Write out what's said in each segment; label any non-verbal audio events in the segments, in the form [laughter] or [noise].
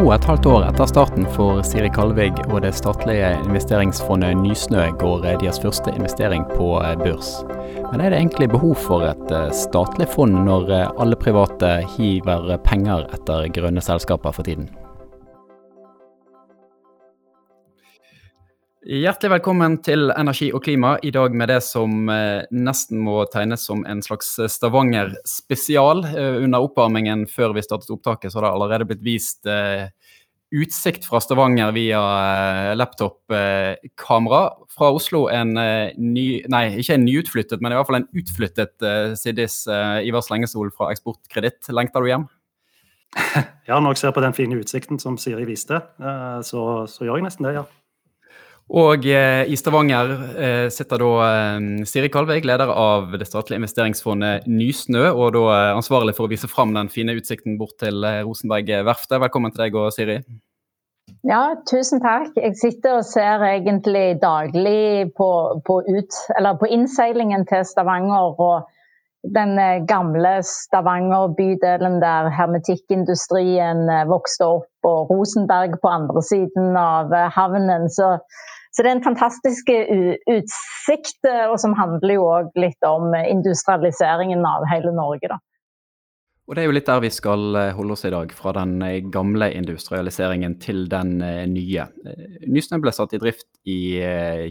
To og et halvt år etter starten for Siri Kalvig og det statlige investeringsfondet Nysnø går deres første investering på børs. Men er det egentlig behov for et eh, statlig fond når eh, alle private hiver penger etter grønne selskaper for tiden? Hjertelig velkommen til Energi og klima, i dag med det som eh, nesten må tegnes som en slags Stavanger-spesial. Eh, under oppvarmingen før vi startet opptaket, så har det allerede blitt vist eh, utsikt fra Stavanger via eh, laptop-kamera. Fra Oslo en eh, ny, nei, ikke en nyutflyttet, men i hvert fall en utflyttet eh, Siddis Ivar Slengesol fra Eksportkreditt. Lengter du hjem? [laughs] Ja, når jeg ser på den fine utsikten som Siri viste, så, så gjør jeg nesten det, ja. Og eh, i Stavanger eh, sitter da eh, Siri Kalveig, leder av det statlige investeringsfondet Nysnø, og da eh, ansvarlig for å vise fram den fine utsikten bort til eh, Rosenberg-verftet. Velkommen til deg og Siri. Ja, tusen takk. Jeg sitter og ser egentlig daglig på, på, ut, på innseilingen til Stavanger. og den eh, gamle Stavanger-bydelen der hermetikkindustrien vokste opp, og Rosenberg på andre siden av havnen. Så så det er en fantastisk utsikt, eh, og som handler jo òg litt om industrialiseringen av hele Norge. da. Og Det er jo litt der vi skal eh, holde oss i dag, fra den eh, gamle industrialiseringen til den nye. Nysnø ble satt i drift i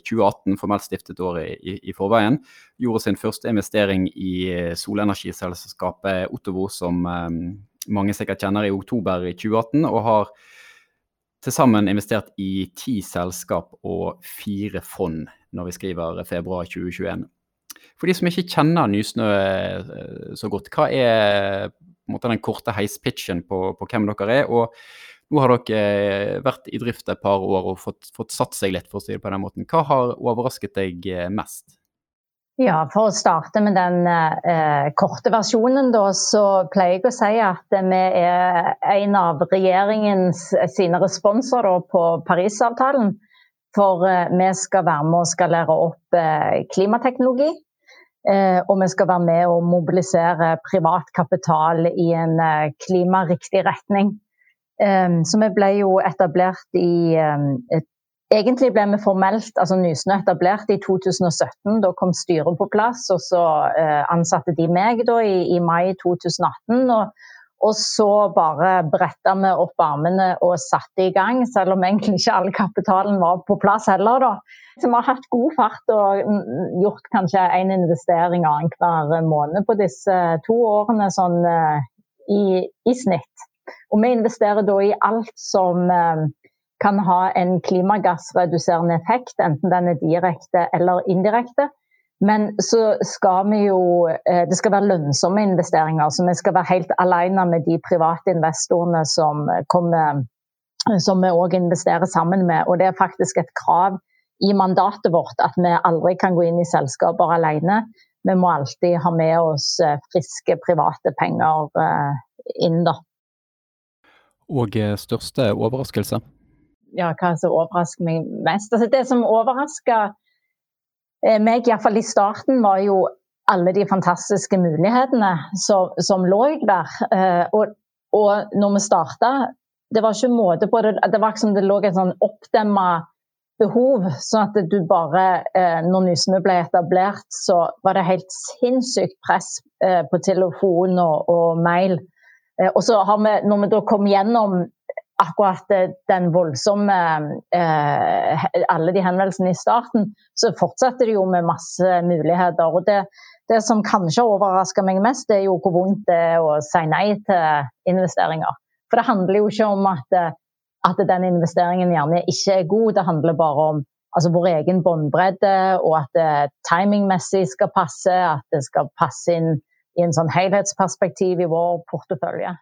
2018, formelt stiftet året i, i forveien. Gjorde sin første investering i solenergiselskapet Ottovo, som mange sikkert kjenner, i oktober i 2018, og har til sammen investert i ti selskap og fire fond når vi skriver februar 2021. For de som ikke kjenner Nysnø eh, så godt, hva er måte, den korte heispitchen på, på, hvem dere er? Og nå har dere eh, vært i drift et par år og fått, fått satt seg litt, for å si det på den måten. Hva har overrasket deg eh, mest? Ja, For å starte med den eh, korte versjonen, da, så pleier jeg å si at vi er en av regjeringens sine responser da, på Parisavtalen. For eh, vi skal være med å skalere opp eh, klimateknologi. Eh, og vi skal være med å mobilisere privat kapital i en eh, klimariktig retning. Eh, så vi ble jo etablert i Egentlig ble vi formelt, altså Nysnø etablert i 2017. Da kom styret på plass, og så eh, ansatte de meg da i, i mai 2018. Og, og, så bare bretta vi opp armene og satte i gang, selv om egentlig ikke all kapitalen var på plass heller. da. Så vi har hatt god fart og gjort kanskje én investering annenhver måned på disse to årene sånn eh, i, i, snitt. Og vi investerer da i alt som eh, kan ha en klimagassreduserende effekt, enten den er direkte eller indirekte. Men så skal vi jo eh, Det skal være lønnsomme investeringer. Så vi skal være helt alene med de private investorene som, kommer, som vi òg investerer sammen med. Og det er faktisk et krav i mandatet vårt at vi aldri kan gå inn i selskaper alene. Vi må alltid ha med oss eh, friske private penger eh, inn, da. Og største overraskelse? Ja, hva som overrasker meg mest. Altså, det som overraska eh, meg, iallfall i starten, var jo alle de fantastiske mulighetene som, som lå der. Eh, og, og når vi starta, det var ikke måte på det. Det var som det lå et sånn oppdemma behov. sånn at du bare, eh, når Nysnø ble etablert, så var det helt sinnssykt press på telefon og, og mail. Og så har vi, når vi da kom gjennom akkurat den voldsomme eh, Alle de henvendelsene i starten, så fortsetter det jo med masse muligheter. og det, det som kanskje overrasker meg mest, det er jo hvor vondt det er å si nei til investeringer. For det handler jo ikke om at, at den investeringen gjerne ikke er god, det handler bare om altså vår egen båndbredde, og at det timingmessig skal passe, at det skal passe inn i en sånn helhetsperspektiv i vår portefølje.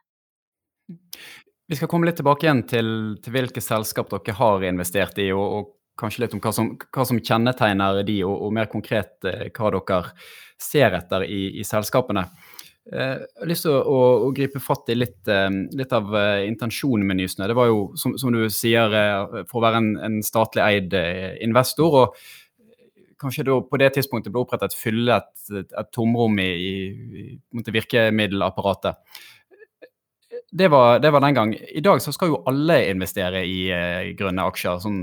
Vi skal komme litt tilbake igjen til, til hvilke selskap dere har investert i, og, og kanskje litt om hva som, hva som kjennetegner de, og, og, mer konkret eh, hva dere ser etter i, i selskapene. Eh, jeg har lyst til å, å, å gripe fatt i litt, eh, litt av intensjonen med Nysnø. Det var jo, som, som du sier, for å være en, en statlig eid investor. og Kanskje da på det tidspunktet ble opprettet fylle et, et tomrom i, i, i virkemiddelapparatet. Det var, det var, den gang. I dag så skal jo alle investere i eh, grønne aksjer. sånn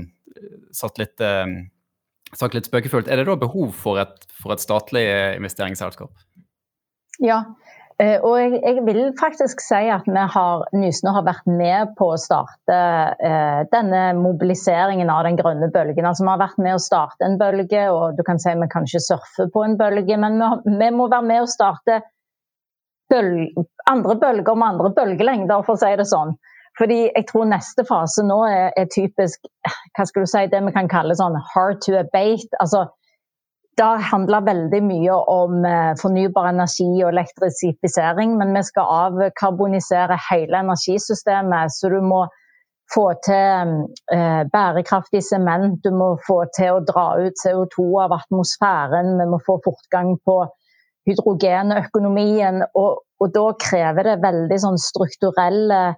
satt litt, eh, sagt litt spøkefullt. Er det da behov for et, for et statlig investeringsselskap? Ja, Eh, og jeg, jeg, vil faktisk si at vi har, Nysnø har vært med på å starte eh, denne mobiliseringen av den grønne bølgen. Altså Vi har vært med å starte en bølge, og du kan si vi kan ikke surfe på en bølge, men vi, vi må være med å starte bølge, andre bølger med andre bølgelengder, for å si det sånn. Fordi jeg tror neste fase nå er, er typisk hva skal du si, det vi kan kalle sånn hard to abate. altså det handler veldig mye om eh, fornybar energi og elektrifisering, men vi skal avkarbonisere hele energisystemet. Så du må få til eh, bærekraftig sement, du må få til å dra ut CO2 av atmosfæren, vi må få fortgang på hydrogenøkonomien. Og, og da krever det veldig sånn strukturelle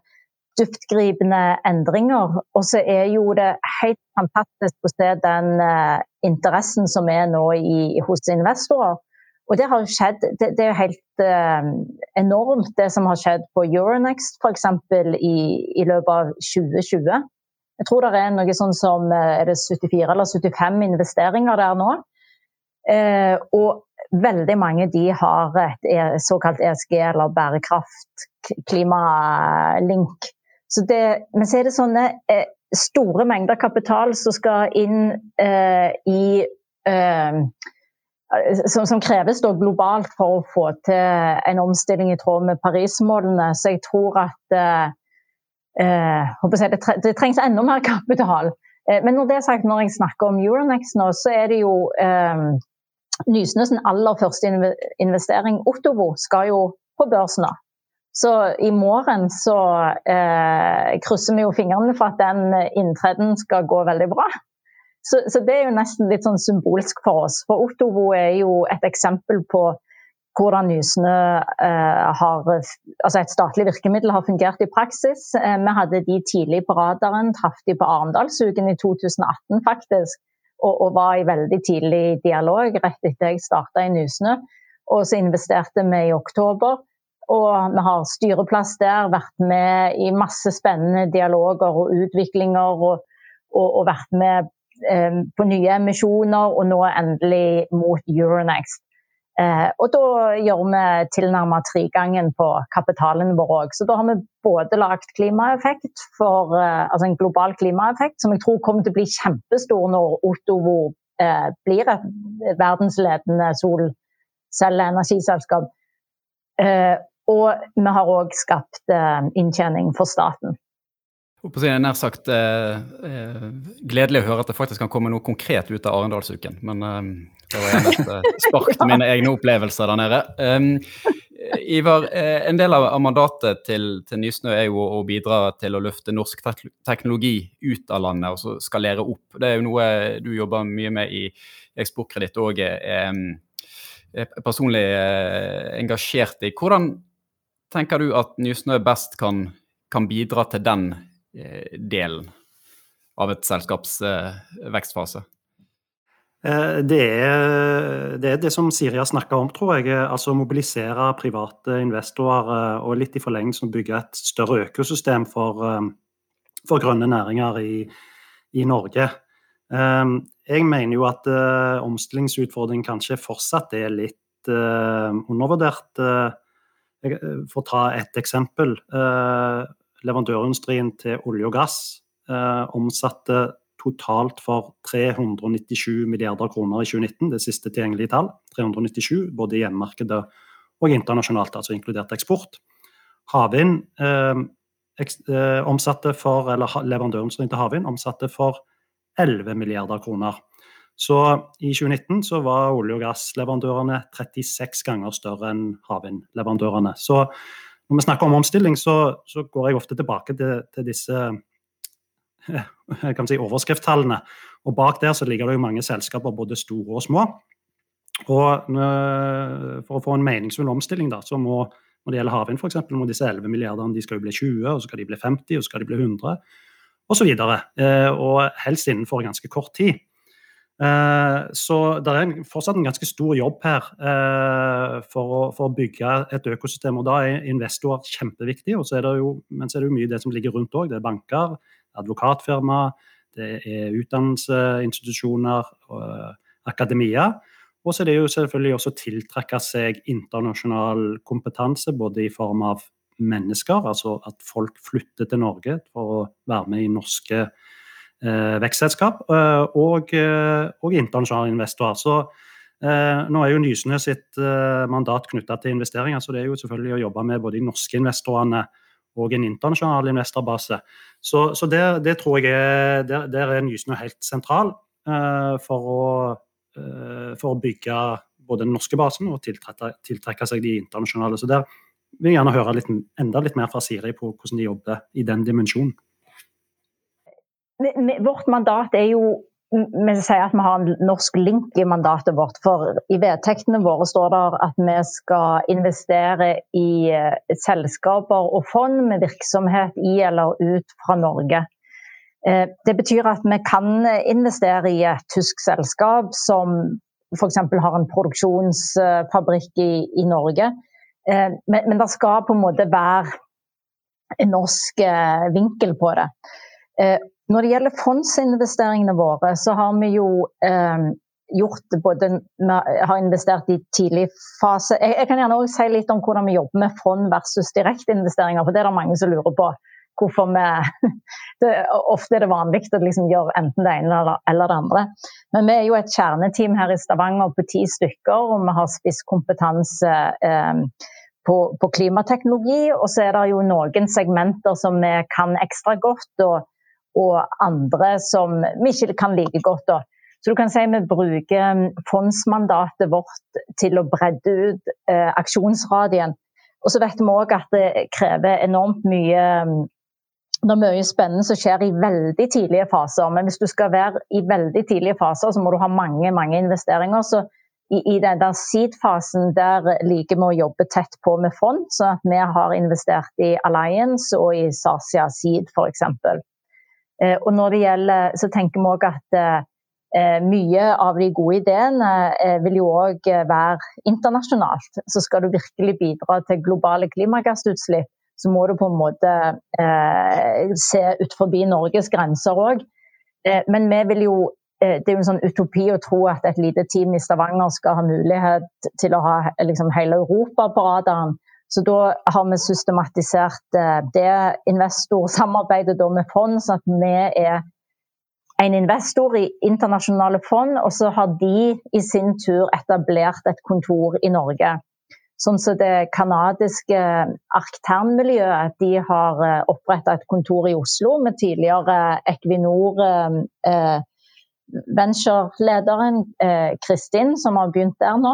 dyptgripende endringer. Og så er jo det helt fantastisk å se den uh, interessen som er nå i, hos investorer. Og det har skjedd, det, det er helt uh, enormt det som har skjedd på Euronext f.eks. I, i løpet av 2020. Jeg tror det er noe sånn som eh, er det 74 eller 75 investeringer der nå. Eh, og veldig mange de har et e, såkalt ESG eller bærekraft, klimalink. Så det, men så er det sånne eh, store mengder kapital som skal inn eh, i eh, som, som, kreves globalt for å få til en omstilling i tråd med Paris-målene. Så jeg tror at eh, eh, det, det, trengs enda mer kapital. Eh, men når det er sagt, når jeg snakker om Euronex nå, så er det jo Nysnø sin aller første investering, Ottovo, skal jo på børs nå. Så i morgen så eh, krysser vi jo fingrene for at den inntreden skal gå veldig bra. Så, så, det er jo nesten litt sånn symbolsk for oss. For Ottovo er jo et eksempel på hvordan Nysnø eh, har Altså et statlig virkemiddel har fungert i praksis. Eh, vi hadde de tidlig på radaren, traff de på Arendalsuken i 2018 faktisk. Og, og, var i veldig tidlig dialog rett etter jeg starta i Nysnø. Og så investerte vi i oktober. Og vi har styreplass der, vært med i masse spennende dialoger og utviklinger. Og, og, og vært med eh, på nye emisjoner, og nå endelig mot Euronext. Eh, og da gjør vi tilnærmet tregangen på kapitalen vår òg. Så da har vi både lagd klimaeffekt for eh, altså en global klimaeffekt, som jeg tror kommer til å bli kjempestor når Ottovo eh, blir et verdensledende solcelleenergiselskap. Eh, og vi har òg skapt eh, inntjening for staten. Det er nær sagt eh, eh, gledelig å høre at det faktisk kan komme noe konkret ut av Arendalsuken. Men det var en som eh, spark til [laughs] mine egne opplevelser der nede. Um, Ivar, eh, en del av mandatet til, til, Nysnø er jo å bidra til å løfte norsk teknologi ut av landet og så skalere opp. Det er jo noe du jobber mye med i Eksportkreditt og er, er personlig engasjert i. Hvordan tenker du at Nysnø best kan, kan bidra til den eh, delen av et selskaps eh, vekstfase? Eh, det er, det er, det som Siri har snakka om, tror jeg. Altså mobilisere private investorer eh, og litt i forlengelsen bygge et større økosystem for, eh, for grønne næringer i, i, Norge. Jeg mener jo at omstillingsutfordringen kanskje fortsatt er litt undervurdert for å ta et eksempel. Leverandørindustrien til olje og gass omsatte totalt for 397 milliarder kroner i 2019, det siste tilgjengelige tall. 397, både i hjemmemarkedet og internasjonalt, altså inkludert eksport. Havvind eh, omsatte for, eller leverandørindustrien til havvind omsatte for 11 milliarder kroner. Så i 2019 så var olje- og gassleverandørene 36 ganger større enn havvindleverandørene. Så når vi snakker om omstilling, så, så går jeg ofte tilbake til, til disse si, overskriftstallene. Og bak der så ligger det jo mange selskaper, både store og små. Og for å få en meningsfull omstilling, da, så må når det gjelder havvind f.eks., må disse 11 milliardene de skal jo bli 20, og så skal de bli 50, og så skal de bli 100 osv. Og, eh, og helst innenfor ganske kort tid. Eh, så det er fortsatt en ganske stor jobb her eh, for å, for å bygge et økosystem. og Da er investorer kjempeviktig. og så er det jo, Men så er det jo mye det som ligger rundt òg. Det er banker, advokatfirma, det er utdannelsesinstitusjoner og akademia. Og så er det jo selvfølgelig også å tiltrekke seg internasjonal kompetanse, både i form av mennesker, altså at folk flytter til Norge for å være med i norske Eh, vekstselskap eh, og, eh, og, internasjonale investorer. Så nå er jo Nysnø sitt mandat knytta til investeringer, så det er jo selvfølgelig å jobbe med både de norske investorene og en internasjonal investorbase. Så, så der, det tror jeg er, der, der er Nysnø helt sentral for å, for å bygge både den norske basen og tiltrekke, tiltrekke seg de internasjonale. Så der vil jeg gjerne høre litt, enda litt mer fra Siri på hvordan de jobber i den dimensjonen vårt mandat er jo vi sier at vi har en norsk link i mandatet vårt. For i vedtektene våre står det at vi skal investere i eh, selskaper og fond med virksomhet i eller ut fra Norge. Eh, det betyr at vi kan investere i et tysk selskap som f.eks. har en produksjonsfabrikk i, i Norge. Eh, men, men, det skal på en måte være en norsk vinkel på det. Når det gjelder fondsinvesteringene våre, så har vi jo eh, gjort både Vi har investert i tidlig fase. Jeg, jeg kan gjerne også si litt om hvordan vi jobber med fond versus direkteinvesteringer, for det er det mange som lurer på. Hvorfor vi [laughs] det, Ofte er det vanlig å liksom gjøre enten det ene eller, eller, det andre. Men vi er jo et kjerneteam her i Stavanger på ti stykker, og vi har spisskompetanse eh, på, på, klimateknologi. Og så er det jo noen segmenter som vi kan ekstra godt. og og andre som vi ikke kan like godt. Da. Så du kan si vi bruker um, fondsmandatet vårt til å bredde ut eh, aksjonsradien. Og så vet vi òg at det krever enormt mye um, det er mye spennende som skjer i veldig tidlige faser. Men hvis du skal være i veldig tidlige faser, så må du ha mange mange investeringer. Så i, i den der seed-fasen der liker vi å jobbe tett på med fond. at vi har investert i Alliance og i Sasia Seed f.eks. Eh, og når det gjelder, så tenker vi òg at eh, mye av de gode ideene eh, vil jo òg være internasjonalt. Så skal du virkelig bidra til globale klimagassutslipp, så må du på en måte eh, se ut forbi Norges grenser òg. Eh, men vi vil jo det er jo en sånn utopi å tro at et lite team i Stavanger skal ha mulighet til å ha liksom, hele Europa på radaren. Så da har vi systematisert eh, det investorsamarbeidet med fond, sånn at vi er en investor i internasjonale fond, og så har de i sin tur etablert et kontor i Norge. Sånn som så det canadiske Arctern-miljøet de har eh, oppretta et kontor i Oslo med tidligere Equinor eh, venture-lederen eh, Kristin, som har begynt der nå.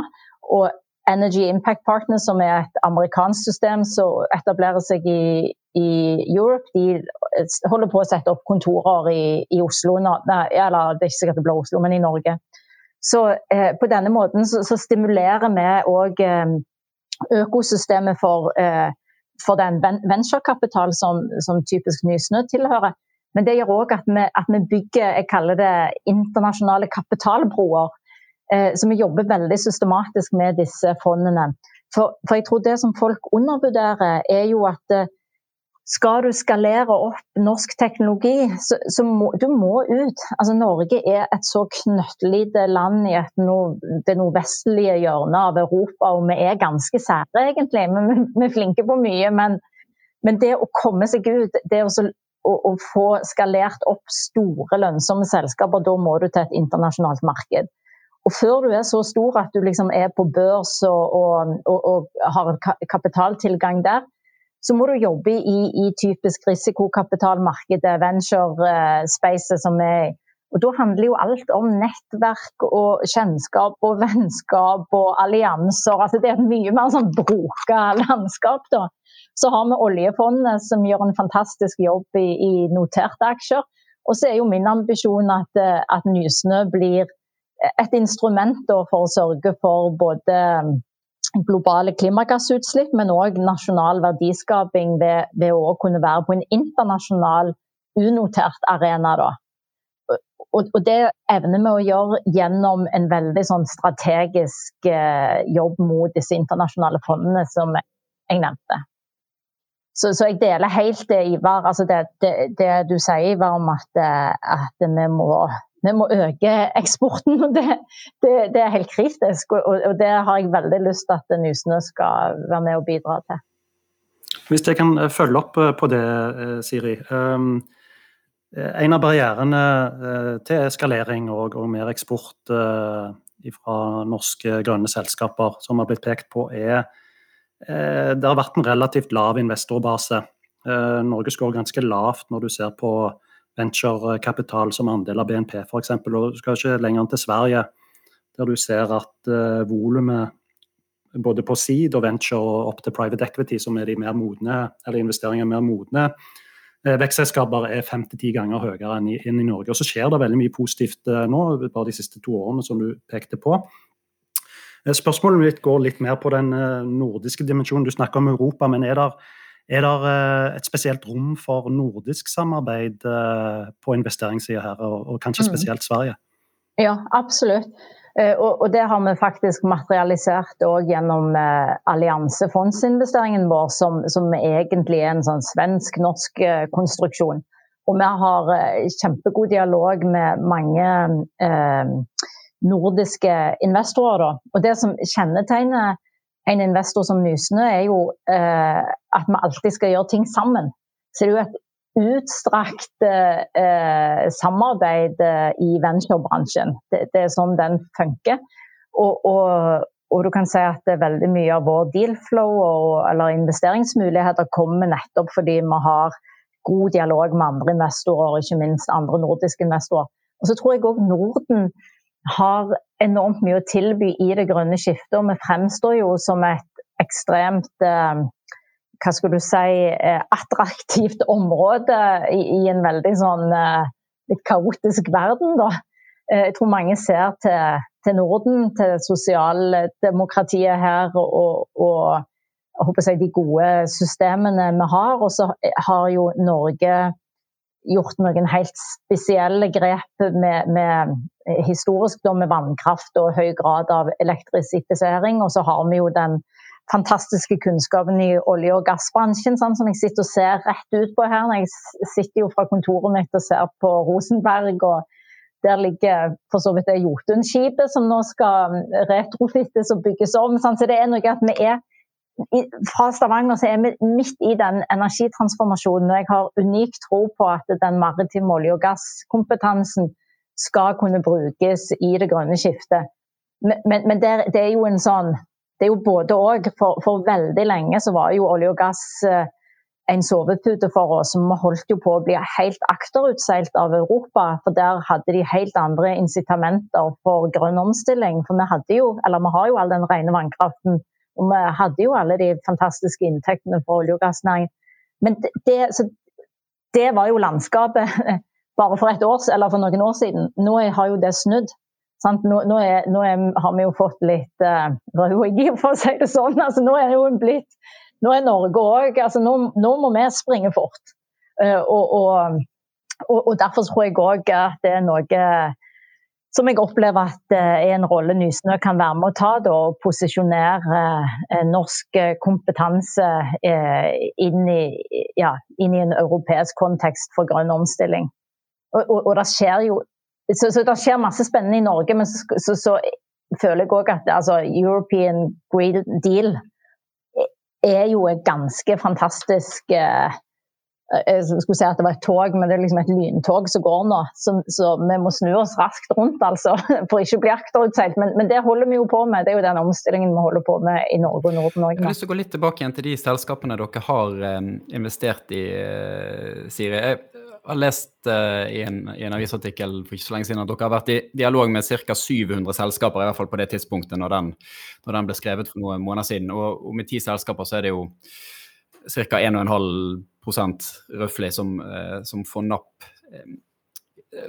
Og Energy Impact Partners, som er et amerikansk system som etablerer seg i, i Europe, de holder på å sette opp kontorer i, i Oslo. Nei, eller det er ikke sikkert det blir Oslo, men i Norge. Så eh, på denne måten så, så stimulerer vi òg eh, økosystemet for, eh, for den venturekapital som, som typisk Nysnø tilhører. Men det gjør òg at, at, vi bygger jeg kaller det internasjonale kapitalbroer Eh, så vi jobber veldig systematisk med disse fondene. For, for, jeg tror det som folk undervurderer, er jo at eh, skal du skalere opp norsk teknologi, så, så må du må ut. Altså, Norge er et så knøttlite land i no, det nordvestlige hjørnet av Europa, og vi er ganske sære, egentlig. Vi, vi er flinke på mye, men, men, det å komme seg ut, det å, å, å få skalert opp store, lønnsomme selskaper, da må du til et internasjonalt marked. Og før du er så stor at du liksom er på børs og, og, og, og har kapitaltilgang der, så må du jobbe i, i typisk risikokapitalmarkedet, venture spaces som er. Og Da handler jo alt om nettverk og kjennskap og vennskap og allianser. altså Det er et mye mer sånn broka landskap. da. Så har vi oljefondet som gjør en fantastisk jobb i, i noterte aksjer. Og så er jo min ambisjon at, at Nysnø blir et instrument for å sørge for både um, globale klimagassutslipp, men òg nasjonal verdiskaping ved, ved, å kunne være på en internasjonal unotert arena. Og, og, det evner vi å gjøre gjennom en veldig sånn strategisk eh, jobb mot disse internasjonale fondene som jeg nevnte. Så, så jeg deler helt det, Ivar. Altså det, det, det, du sier, Ivar, om at, at vi, må, vi, må, øke eksporten. Det, det, er helt kritisk. Og, og, det har jeg veldig lyst til at Nysnø skal være med og bidra til. Hvis jeg kan følge opp på det, Siri. Um, Eh, en av barrierene eh, til eskalering og, og mer eksport eh, fra norske grønne selskaper som har blitt pekt på, er det har vært en relativt lav investorbase. Norge skårer ganske lavt når du ser på venturekapital som andel av BNP f.eks. Du skal ikke lenger enn til Sverige, der du ser at volumet både på seed og venture og opp til private equity, som er de mer modne, eller investeringer mer modne, Eh, vekstselskaper er fem til ti ganger høyere enn i, enn i, Norge. Og Så skjer det veldig mye positivt eh, nå, bare de siste to årene, som du pekte på. Spørsmålet mitt går litt mer på den nordiske dimensjonen. Du snakker om Europa, men er det, er det et spesielt rom for nordisk samarbeid på investeringssida her, og, kanskje mm. spesielt Sverige? Ja, absolutt. Eh, og, det har vi faktisk materialisert gjennom eh, alliansefondsinvesteringen vår, som, som, egentlig er en sånn svensk-norsk eh, konstruksjon. Og vi har kjempegod dialog med mange eh, nordiske investorer. Da. Og det som kjennetegner en investor som Nysnø, er jo eh, at vi alltid skal gjøre ting sammen. Så det er jo et utstrakt eh, samarbeid eh, i venturebransjen. Det, det, er sånn den funker. Og, og, og, du kan si at veldig mye av vår deal-flow eller investeringsmuligheter kommer nettopp fordi vi har god dialog med andre investorer, og ikke minst andre nordiske investorer. Og så tror jeg òg Norden har enormt mye å tilby i det grønne skiftet. Og vi fremstår jo som et ekstremt eh, hva skal du si, eh, attraktivt område i, en veldig sånn eh, litt kaotisk verden. da. Jeg tror mange ser til, til Norden, til sosialdemokratiet her og, og jeg håper jeg, de gode systemene vi har. Og så har jo Norge gjort noen helt spesielle grep med, med historisk da, med vannkraft og høy grad av elektrisifisering. Og så har vi jo den fantastiske kunnskapen i olje- og gassbransjen, sånn som jeg sitter og ser rett ut på her. Jeg sitter jo fra kontoret mitt og ser på Rosenberg, og der ligger for så vidt det Jotunskipet som nå skal retrofittes og bygges om. Sånn. Så det er noe at vi er fra Stavanger så er vi midt i den energitransformasjonen. og Jeg har unik tro på at den maritime olje- og gasskompetansen skal kunne brukes i det grønne skiftet. Men, men, men det, er jo en sånn det er jo både òg. For, for, veldig lenge så var jo olje og gass eh, en sovepute for oss. Vi holdt jo på å bli helt akterutseilt av Europa. For der hadde de helt andre incitamenter for grønn omstilling. For vi hadde jo, eller vi har jo all den rene vannkraften. Og vi hadde jo alle de fantastiske inntektene for olje- og gassnæringen. Men det, det, var jo landskapet [laughs] bare for et år, eller for noen år siden. Nå har jo det snudd. Nå, nå, er, nå er, har vi jo fått litt uh, rød for å si det sånn. Altså, nå er jo blitt Nå er Norge òg altså, nå, nå, må vi springe fort. Uh, og, og, og, og, derfor tror jeg òg at det er noe som jeg opplever at er en rolle Nysnø kan være med å ta. Da, og posisjonere eh, norsk kompetanse eh, inn, i, ja, inn, i, en europeisk kontekst for grønn omstilling. Og, og, og det skjer jo så, så, det skjer masse spennende i Norge, men så, så, så føler jeg òg at altså, European Green Deal er jo et ganske fantastisk eh, jeg skulle si at det var et tog, men det er liksom et lyntog som går nå. Så, så vi må snu oss raskt rundt altså, [laughs] for ikke å bli akterutseilt. Men, men, det holder vi jo på med. Det er jo den omstillingen vi holder på med i Norge og Norden òg. Jeg har lyst til å gå litt tilbake igjen til de selskapene dere har eh, investert i, eh, Siri. Jeg har lest i, en, i, en, avisartikkel for ikke så lenge siden at dere har vært i dialog med ca. 700 selskaper, i hvert fall på det tidspunktet når den, når den ble skrevet for noen måneder siden. Og, og med ti selskaper så er det jo ca. 1,5 røftlig som, uh, som får napp. Uh,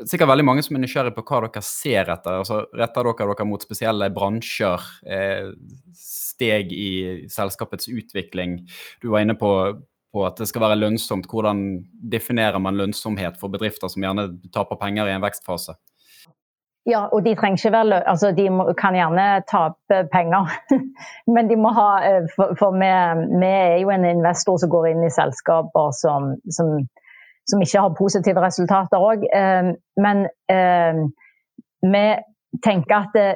sikkert veldig mange som er nysgjerrig på hva dere ser etter. altså Retter dere dere mot spesielle bransjer? steg i selskapets utvikling? Du var inne på på at det skal være lønnsomt. Hvordan definerer man lønnsomhet for bedrifter som gjerne taper penger i en vekstfase? Ja, og de trenger ikke være altså De må, kan gjerne tape penger, [laughs] men de må ha eh, For, for vi, vi, er jo en investor som går inn i selskaper som, som, som ikke har positive resultater òg. Eh, men eh, vi tenker at det,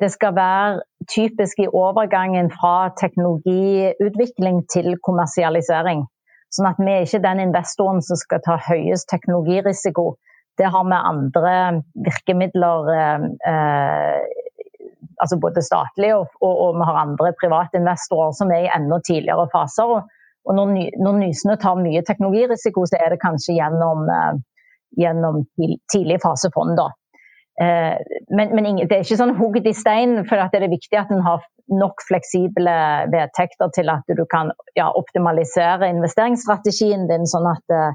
det, skal være typisk i overgangen fra teknologiutvikling til kommersialisering. Sånn at vi er ikke den investoren som skal ta høyest teknologirisiko det har vi andre virkemidler eh, eh, altså både statlige og, og, og, vi har andre private investorer som er i enda tidligere faser. Og, når, når, Nysnø tar mye teknologirisiko, så er det kanskje gjennom, eh, gjennom tidlig fasefond. da. Eh, men, men det er ikke sånn hugget i stein, for det er viktig at en har nok fleksible vedtekter til at du kan ja, optimalisere investeringsstrategien din, sånn at Eh,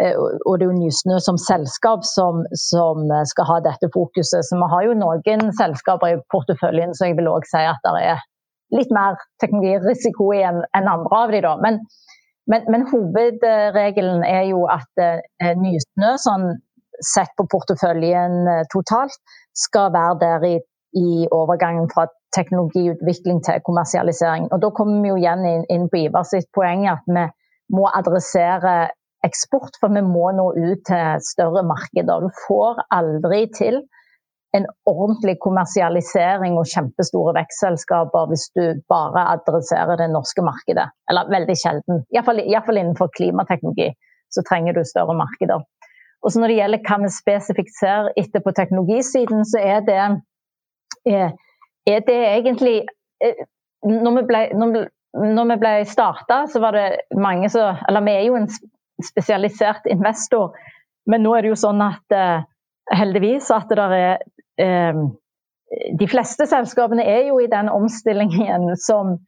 og det er jo Nysnø som selskap som, som, skal ha dette fokuset. Så vi har jo noen selskaper i porteføljen så jeg vil også si at det er litt mer teknologirisiko i enn en andre av de da. Men, men, men, hovedregelen er jo at eh, Nysnø, sånn sett på porteføljen eh, totalt, skal være der i, i, overgangen fra teknologiutvikling til kommersialisering. Og Da kommer vi jo igjen inn, inn på Ivar sitt poeng at vi må adressere eksport, for vi må nå ut til større markeder. Du får aldri til en ordentlig kommersialisering og kjempestore vekstselskaper hvis du bare adresserer det norske markedet. Eller veldig sjelden. Iallfall, innenfor klimateknologi så trenger du større markeder. Og så Når det gjelder hva vi spesifikt ser etter på teknologisiden, så er det, eh, er det egentlig eh, Når vi ble, når ble starta, så var det mange som Eller vi er jo en spesialisert investor. Men nå er det jo sånn at eh, heldigvis at det er eh, De fleste selskapene er jo i den omstillingen som,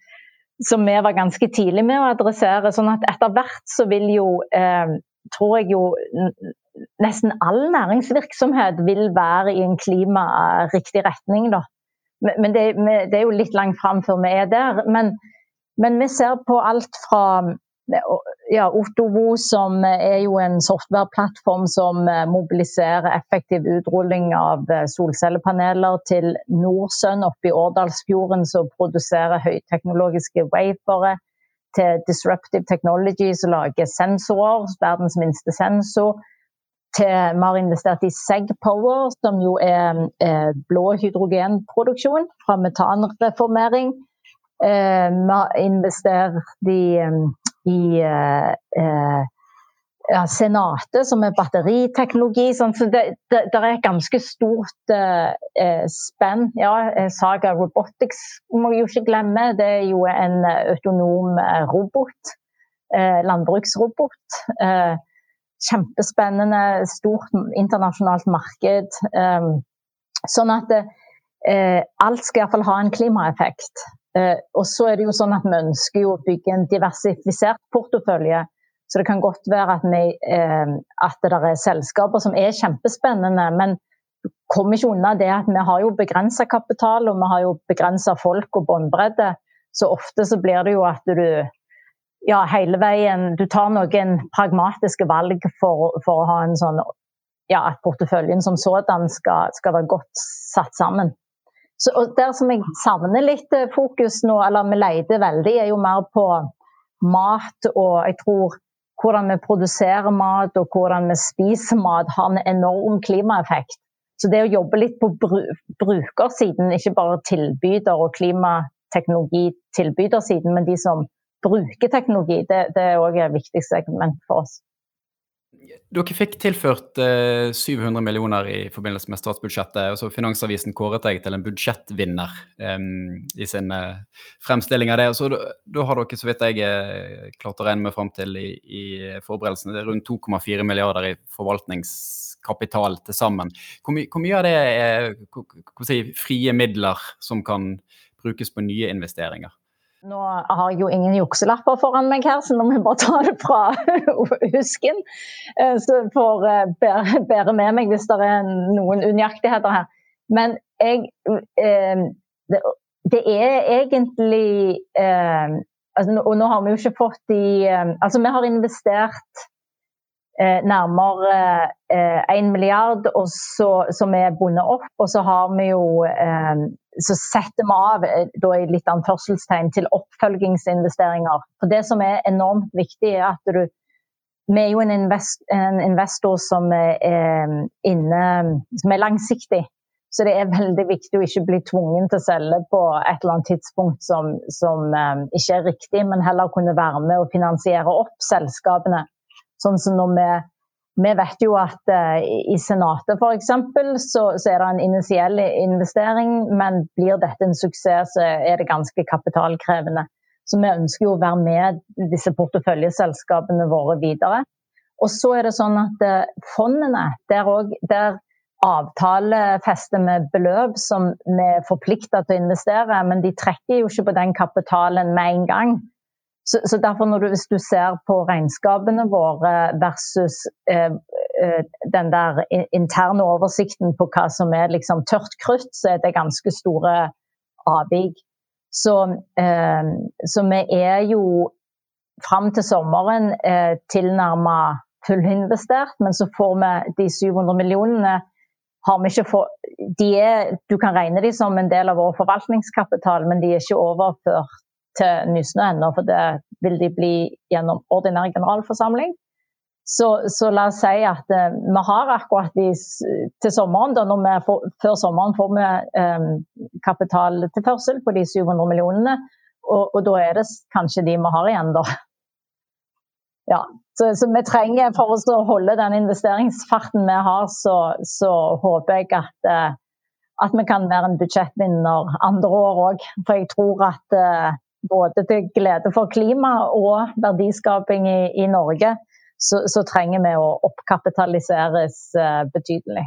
som vi var ganske tidlig med å adressere. sånn at etter hvert så vil jo, eh, tror jeg jo nesten all næringsvirksomhet vil være i en klimariktig retning. da. Men det, det, er jo litt langt fram før vi er der. Men, men vi ser på alt fra ja, Otovo, som er jo en softwareplattform som eh, mobiliserer effektiv utrulling av eh, solcellepaneler til Norsun oppe i Årdalsfjorden, som produserer høyteknologiske wafere. Til Disruptive Technology, som lager sensorer, verdens minste sensor. Til, vi har investert i Segpower, som jo er eh, blå hydrogenproduksjon fra metanreformering. Vi har investert i i eh, eh, ja, Senatet, som er batteriteknologi. Sånn, så det, det, det, er et ganske stort eh, eh spenn. Ja, eh, Saga Robotics må vi jo ikke glemme. Det er jo en autonom robot. Eh, landbruksrobot. Eh, kjempespennende, stort internasjonalt marked. sånn at alt skal iallfall ha en klimaeffekt. Eh, og så er det jo sånn at Vi ønsker jo å bygge en diversifisert portefølje. Så det kan godt være at, vi, eh, at det er selskaper som er kjempespennende. Men kommer ikke unna det at vi har jo begrensa kapital og vi har jo begrensa folk og båndbredde. Så ofte så blir det jo at du ja, hele veien Du tar noen pragmatiske valg for, for å ha en sånn ja, at porteføljen som sådan skal, skal være godt satt sammen. Så, og der som jeg savner litt eh, fokus nå, eller vi leter veldig, er jo mer på mat og jeg tror hvordan vi produserer mat og hvordan vi spiser mat har en enorm klimaeffekt. Så det å jobbe litt på brukersiden, ikke bare tilbyder og klimateknologitilbydersiden, men de som bruker teknologi, det, det er òg et viktig segment for oss. Dere fikk tilført eh, 700 millioner i forbindelse med statsbudsjettet. og så Finansavisen kåret deg til en budsjettvinner eh, i sin eh, fremstilling av det. og så Da har dere, så vidt jeg eh, klart å regne meg fram til i, i forberedelsene, det er rundt 2,4 milliarder i forvaltningskapital til sammen. Hvor, my, hvor mye av det er si, frie midler som kan brukes på nye investeringer? Nå har jeg jo ingen jukselapper foran meg her, så nå må jeg bare ta det fra [laughs] husken. Eh, så får eh, bære med meg hvis det er noen unøyaktigheter her. Men jeg eh, Det er egentlig altså, Og nå har vi jo ikke fått de Altså, vi har investert nærmere én milliard så, som er bundet opp. Og så har vi jo så setter vi av da i litt anførselstegn til oppfølgingsinvesteringer. For Det som er enormt viktig, er at du Vi er jo en, invest, en investor som er, inne, som er langsiktig. Så det er veldig viktig å ikke bli tvungen til å selge på et eller annet tidspunkt som, som um, ikke er riktig, men heller kunne være med og finansiere opp selskapene. Sånn som når vi, vi vet jo at uh, i Senatet f.eks. Så, så er det en initiell investering, men blir dette en suksess, så er det ganske kapitalkrevende. Så vi ønsker jo å være med disse porteføljeselskapene våre videre. Og så er det sånn at uh, fondene, der, der avtalefester med beløp som vi er forplikta til å investere, men de trekker jo ikke på den kapitalen med en gang. Så, så derfor du, Hvis du ser på regnskapene våre versus eh, eh, den der interne oversikten på hva som er liksom tørt krutt, så er det ganske store avvik. Så, eh, så vi er jo fram til sommeren eh, tilnærma fullinvestert, men så får vi de 700 millionene har vi ikke for, er, Du kan regne dem som en del av vår forvaltningskapital, men de er ikke overført til Nysnø ennå, for det vil de bli gjennom ordinær generalforsamling. Så, så, la oss si at eh, vi har akkurat de, til sommeren, da får, før sommeren får vi eh, kapitaltilførsel på de 700 millionene. Og, og, da er det kanskje de vi har igjen, da. Ja, så, så, vi trenger, For å holde den investeringsfarten vi har, så, så håper jeg at, uh, at, vi kan være en budsjettvinner andre år òg. For jeg tror at uh, både til glede for klima og verdiskaping i, i Norge, så, så, trenger vi å oppkapitaliseres uh, betydelig.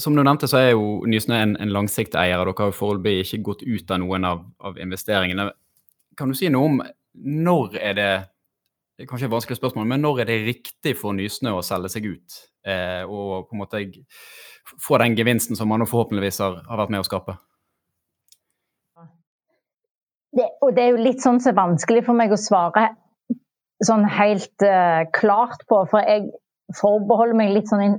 Som du nevnte, så er jo Nysnø en, en langsiktig og Dere har jo foreløpig ikke gått ut av noen av, av investeringene. Kan du si noe om når er det det er kanskje et vanskelig spørsmål, men når er det riktig for Nysnø å selge seg ut? Eh, og på en måte få den gevinsten som man forhåpentligvis har, har vært med å skape? Det, og det er jo litt sånn som er vanskelig for meg å svare sånn helt uh, klart på. For jeg forbeholder meg litt sånn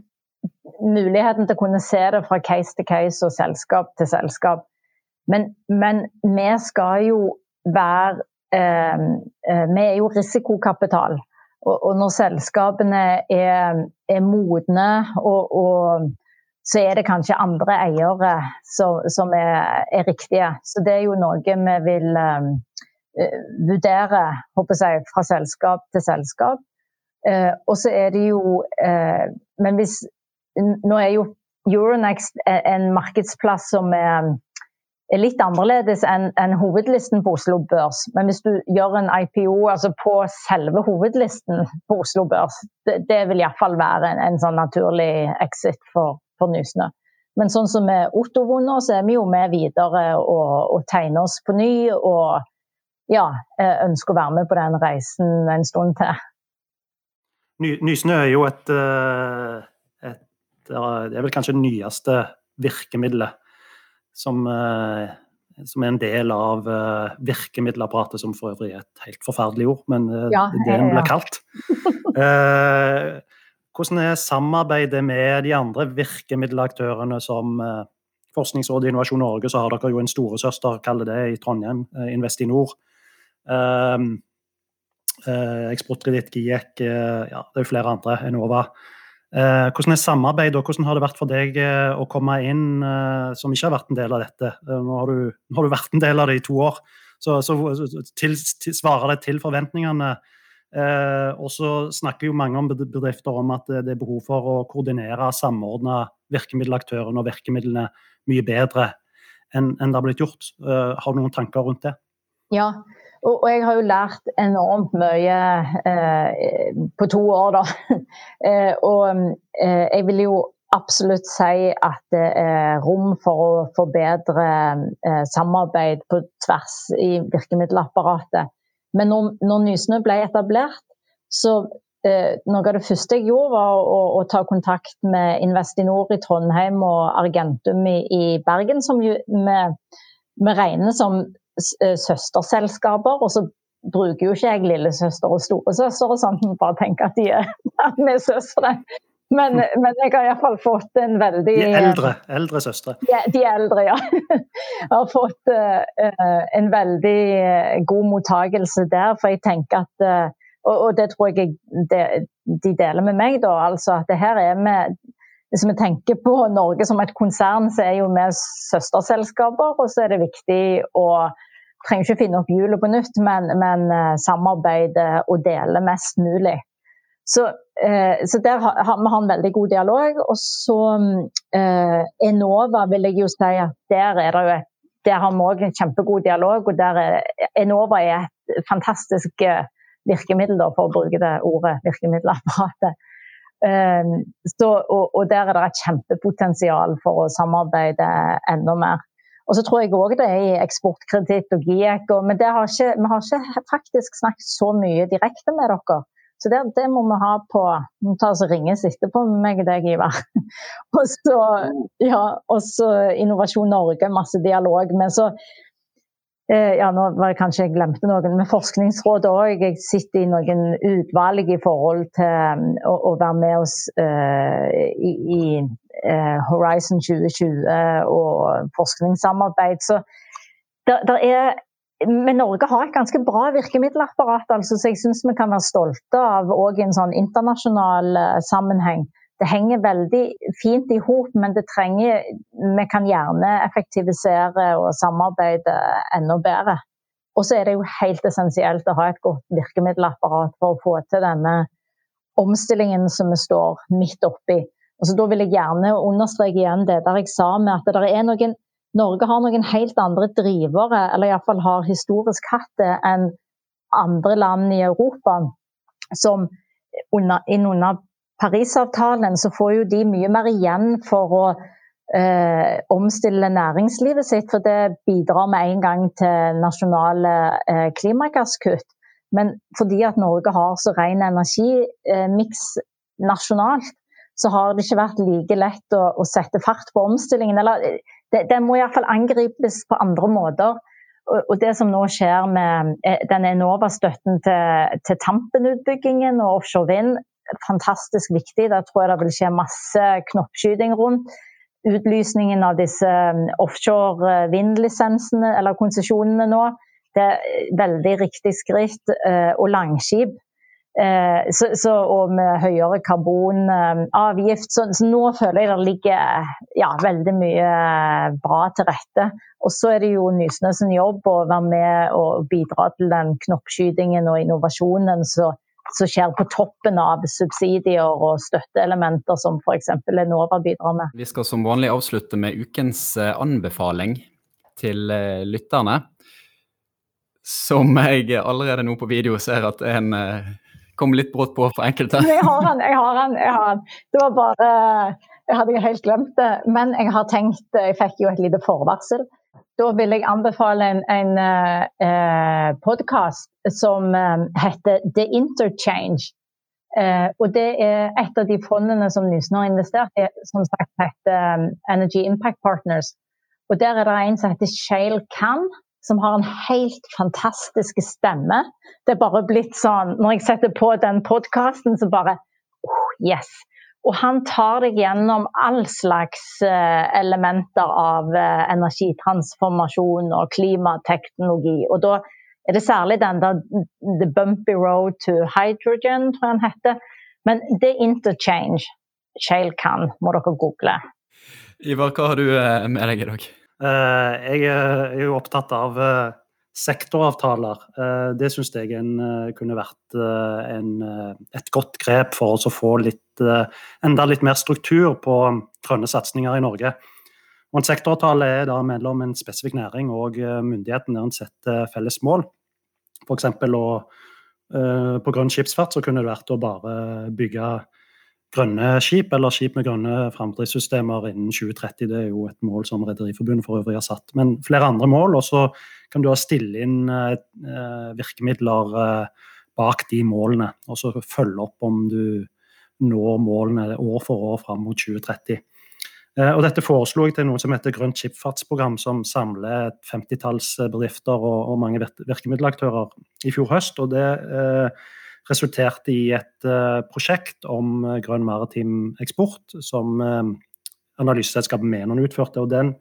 muligheten til å kunne se det fra case til case og selskap til selskap. Men, men vi skal jo være Eh, eh, vi er jo risikokapital. Og, og når selskapene er, er modne, og, og, så er det kanskje andre eiere som, som er, er, riktige. Så det er jo noe vi vil um, vurdere jeg, fra selskap til selskap. Uh, og så er det jo uh, Men hvis Nå er jo Euronext en markedsplass som er er litt annerledes enn en hovedlisten på Oslo Børs. Men hvis du gjør en IPO altså på selve hovedlisten på Oslo Børs, det, det vil iallfall være en, en, sånn naturlig exit for, for Nysnø. Men sånn som med Ottovo nå, så er vi jo med videre og, og tegner oss på ny. Og ja, eh, ønsker å være med på den reisen en stund til. Nysnø er jo et, eh, et Det er vel kanskje det nyeste virkemidlet som, eh, som, er en del av virkemiddelapparatet, som for øvrig er et helt forferdelig ord, men ja, det er det den blir kalt. [laughs] hvordan er samarbeidet med de andre virkemiddelaktørene som Forskningsrådet i Innovasjon Norge, så har dere jo en storesøster, kaller det, i Trondheim, Investinor. Eksportkreditt, GIEK, ja, det er jo flere andre, Enova. Eh, hvordan er samarbeidet, og hvordan har det vært for deg eh, å komme inn eh, som ikke har vært en del av dette? Nå har du, nå har du vært en del av det i to år, så, så til, til, svarer det til forventningene. Og så snakker jo mange om bedrifter om at det er behov for å koordinere og samordne virkemiddelaktørene og virkemidlene mye bedre enn, det har blitt gjort. har du noen tanker rundt det? Ja, og, jeg har jo lært enormt mye eh, på to år, da. [laughs] eh, og eh, jeg vil jo absolutt si at det er rom for å forbedre eh, samarbeid på tvers i virkemiddelapparatet. Men når, når Nysnø ble etablert, så eh, noe av det første jeg gjorde, var å, å, ta kontakt med Investinor i Trondheim og Argentum i, i Bergen, som vi, regner som Eh, søsterselskaper. Og så bruker jo ikke jeg lillesøster og storesøster og sånt, bare tenker at de er, [laughs] er søstre. Men, men, jeg har iallfall fått en veldig De eldre, eldre søstre? De, de eldre, ja. Jeg [laughs] har fått uh, en veldig god mottagelse der. For jeg tenker at uh, og, og, det tror jeg de, de deler med meg, da. Altså at det her er med hvis vi tenker på Norge som et konsern, så er jo vi søsterselskaper. Og så er det viktig å trenger ikke finne opp hjulet på nytt, men, men samarbeide og dele mest mulig. Så, eh, så der har, vi en veldig god dialog. Og så eh, Enova vil jeg jo si at der er det jo der har vi òg en kjempegod dialog. og der er, Enova er et fantastisk virkemiddel, da, for å bruke det ordet, virkemiddelapparatet. Um, så, og, og, der er det et kjempepotensial for å samarbeide enda mer. Og så tror jeg òg det er i eksportkreditt og GIEK, men har ikke, vi har ikke faktisk snakket så mye direkte med dere. Så det, det må vi ha på Vi tar og ringes etterpå med meg og deg, Ivar. [laughs] og så ja, også Innovasjon Norge, masse dialog. Men så Eh, ja, nå var det kanskje jeg glemte noen. Med Forskningsrådet òg. Jeg sitter i noen utvalg i forhold til um, å, å være med oss uh, i, i uh, Horizon 2020 og forskningssamarbeid. Så der er men Norge har et ganske bra virkemiddelapparat, altså, så jeg syns vi kan være stolte av òg i en sånn internasjonal uh, sammenheng det henger veldig fint i hop, men det trenger, vi kan gjerne effektivisere og samarbeide enda bedre. Og så er det jo helt essensielt å ha et godt virkemiddelapparat for å få til denne omstillingen som vi står midt oppi. Altså, da vil jeg gjerne understreke igjen det der jeg sa med at det er noen Norge har noen helt andre drivere, eller iallfall har historisk hatt det, enn andre land i Europa, som under, innunder Parisavtalen, så får jo de mye mer igjen for å eh, omstille næringslivet sitt. For det bidrar med en gang til nasjonale eh, klimagasskutt. Men fordi at Norge har så ren energimiks eh, nasjonalt, så har det ikke vært like lett å, å sette fart på omstillingen. Eller det, må iallfall angripes på andre måter. Og det som nå skjer med eh, den Enova-støtten til, til Tampen-utbyggingen og offshore vind, fantastisk viktig. Der tror jeg det vil skje masse knoppskyting rundt. Utlysningen av disse um, offshore uh, vindlisensene eller konsesjonene nå, det er veldig riktig skritt. Uh, og Langskip. Uh, så, så, og med høyere karbonavgift. Så, så, nå føler jeg det ligger ja, veldig mye bra til rette. Og så er det jo Nysnø sin jobb å være med og bidra til den knoppskytingen og innovasjonen. Som skjer på toppen av subsidier og støtteelementer som f.eks. Enova bidrar med. Vi skal som vanlig avslutte med ukens eh, anbefaling til eh, lytterne. Som jeg allerede nå på video ser at en eh, kom litt brått på for enkelte. Jeg har den, jeg har den. jeg har den. Det var bare Jeg hadde helt glemt det. Men jeg har tenkt Jeg fikk jo et lite forvarsel. Da vil jeg anbefale en, en uh, podkast som uh, heter The Interchange. Uh, og det er et av de fondene som Nysnø har investert i, som sagt heter um, Energy Impact Partners. Og der er det en som heter Shale Can, som har en helt fantastisk stemme. Det er bare blitt sånn Når jeg setter på den podkasten, så bare oh, Yes! Og han tar deg gjennom all slags eh, elementer av eh, energitransformasjon og klimateknologi. Og da er det særlig den der The Bumpy Road to Hydrogen, tror jeg den heter. Men er interchange. Shale can, må dere google. Ivar, hva har du eh, med deg i dag? Jeg er jo opptatt av sektoravtaler. Eh, det syns jeg en, eh, kunne vært eh, en, et godt grep for oss å få litt, enda litt mer struktur på grønne satsinger i Norge. Og En sektoravtale er da mellom en spesifikk næring og myndighetene der en setter felles mål. F.eks. på grønn skipsfart så kunne det vært å bare bygge grønne skip, eller skip med grønne framdriftssystemer innen 2030. Det er jo et mål som Rederiforbundet for øvrig har satt. Men flere andre mål. Og så kan du stille inn eh, virkemidler eh, bak de målene. Og så følge opp om du når målene år for år fram mot 2030. Og Dette foreslo jeg til noe som heter Grønt skipsfartsprogram, som samler et femtitalls bedrifter og, og, mange virkemiddelaktører i fjor høst. og Det eh, resulterte i et eh, prosjekt om grønn maritim eksport, som eh, analyseselskapet Menon utførte. og Den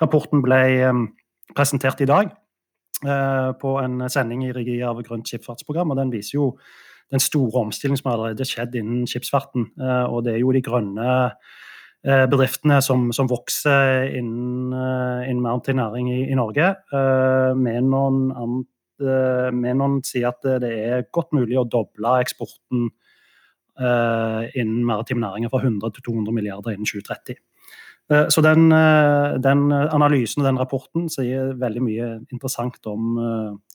rapporten ble presentert i dag på en sending i regi av Grønt skipsfartsprogram. og Den viser jo den store omstillingen som allerede skjedd innen skipsfarten. Eh, og det er jo de grønne eh, bedriftene som, som vokser innen, eh, innen maritim næring i, i Norge. Menon, Menon sier at det er godt mulig å doble eksporten innen maritime næringer fra 100 til 200 milliarder innen 2030. Så den, den, analysen og den rapporten sier veldig mye interessant om,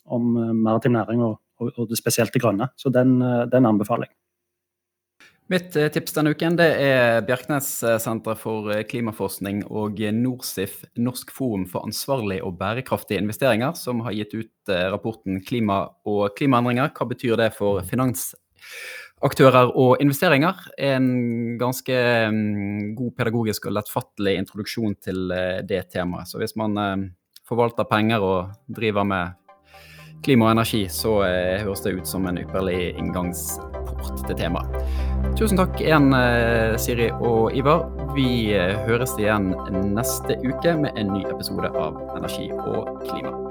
om maritim næring og, og, det spesielt det grønne. Så den, eh, den anbefaler jeg. Mitt eh, tips denne uken det er Bjerknessenteret for eh, klimaforskning og NORSIF, Norsk forum for ansvarlige og bærekraftige investeringer, som har gitt ut rapporten 'Klima og klimaendringer'. Hva betyr det for finansaktører og investeringer? En ganske mm, god pedagogisk og lettfattelig introduksjon til det temaet. Så hvis man forvalter penger og driver med klima og energi, så eh, høres det ut som en ypperlig inngangsport til temaet. Tusen takk igjen, eh, Siri og Ivar. Vi eh, høres igjen neste uke med en ny episode av Energi og klima.